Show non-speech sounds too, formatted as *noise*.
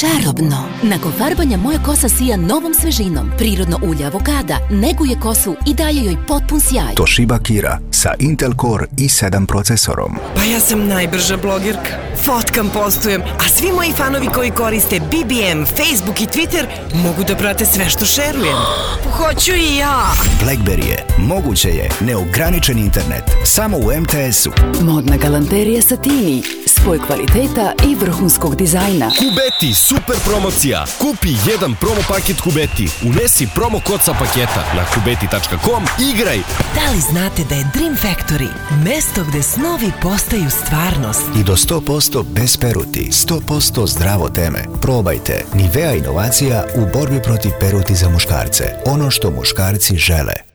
čarobno. Nakon farbanja moja kosa sija novom svežinom. Prirodno ulje avokada neguje kosu i daje joj potpun sjaj. Toshiba Kira sa Intel Core i7 procesorom. Pa ja sam najbrža blogerka. Fotkam, postujem, a svi moji fanovi koji koriste BBM, Facebook i Twitter mogu da prate sve što šerujem. *gasps* Hoću i ja! Blackberry je, moguće je, neograničen internet. Samo u MTS-u. Modna galanterija Satini svoj kvaliteta i vrhunskog dizajna. Kubeti, super promocija! Kupi jedan promo paket Kubeti. Unesi promo kod sa paketa na kubeti.com. Igraj! Da li znate da je Dream Factory mesto gde snovi postaju stvarnost? I do 100% bez peruti, 100% zdravo teme. Probajte Nivea inovacija u borbi protiv peruti za muškarce. Ono što muškarci žele.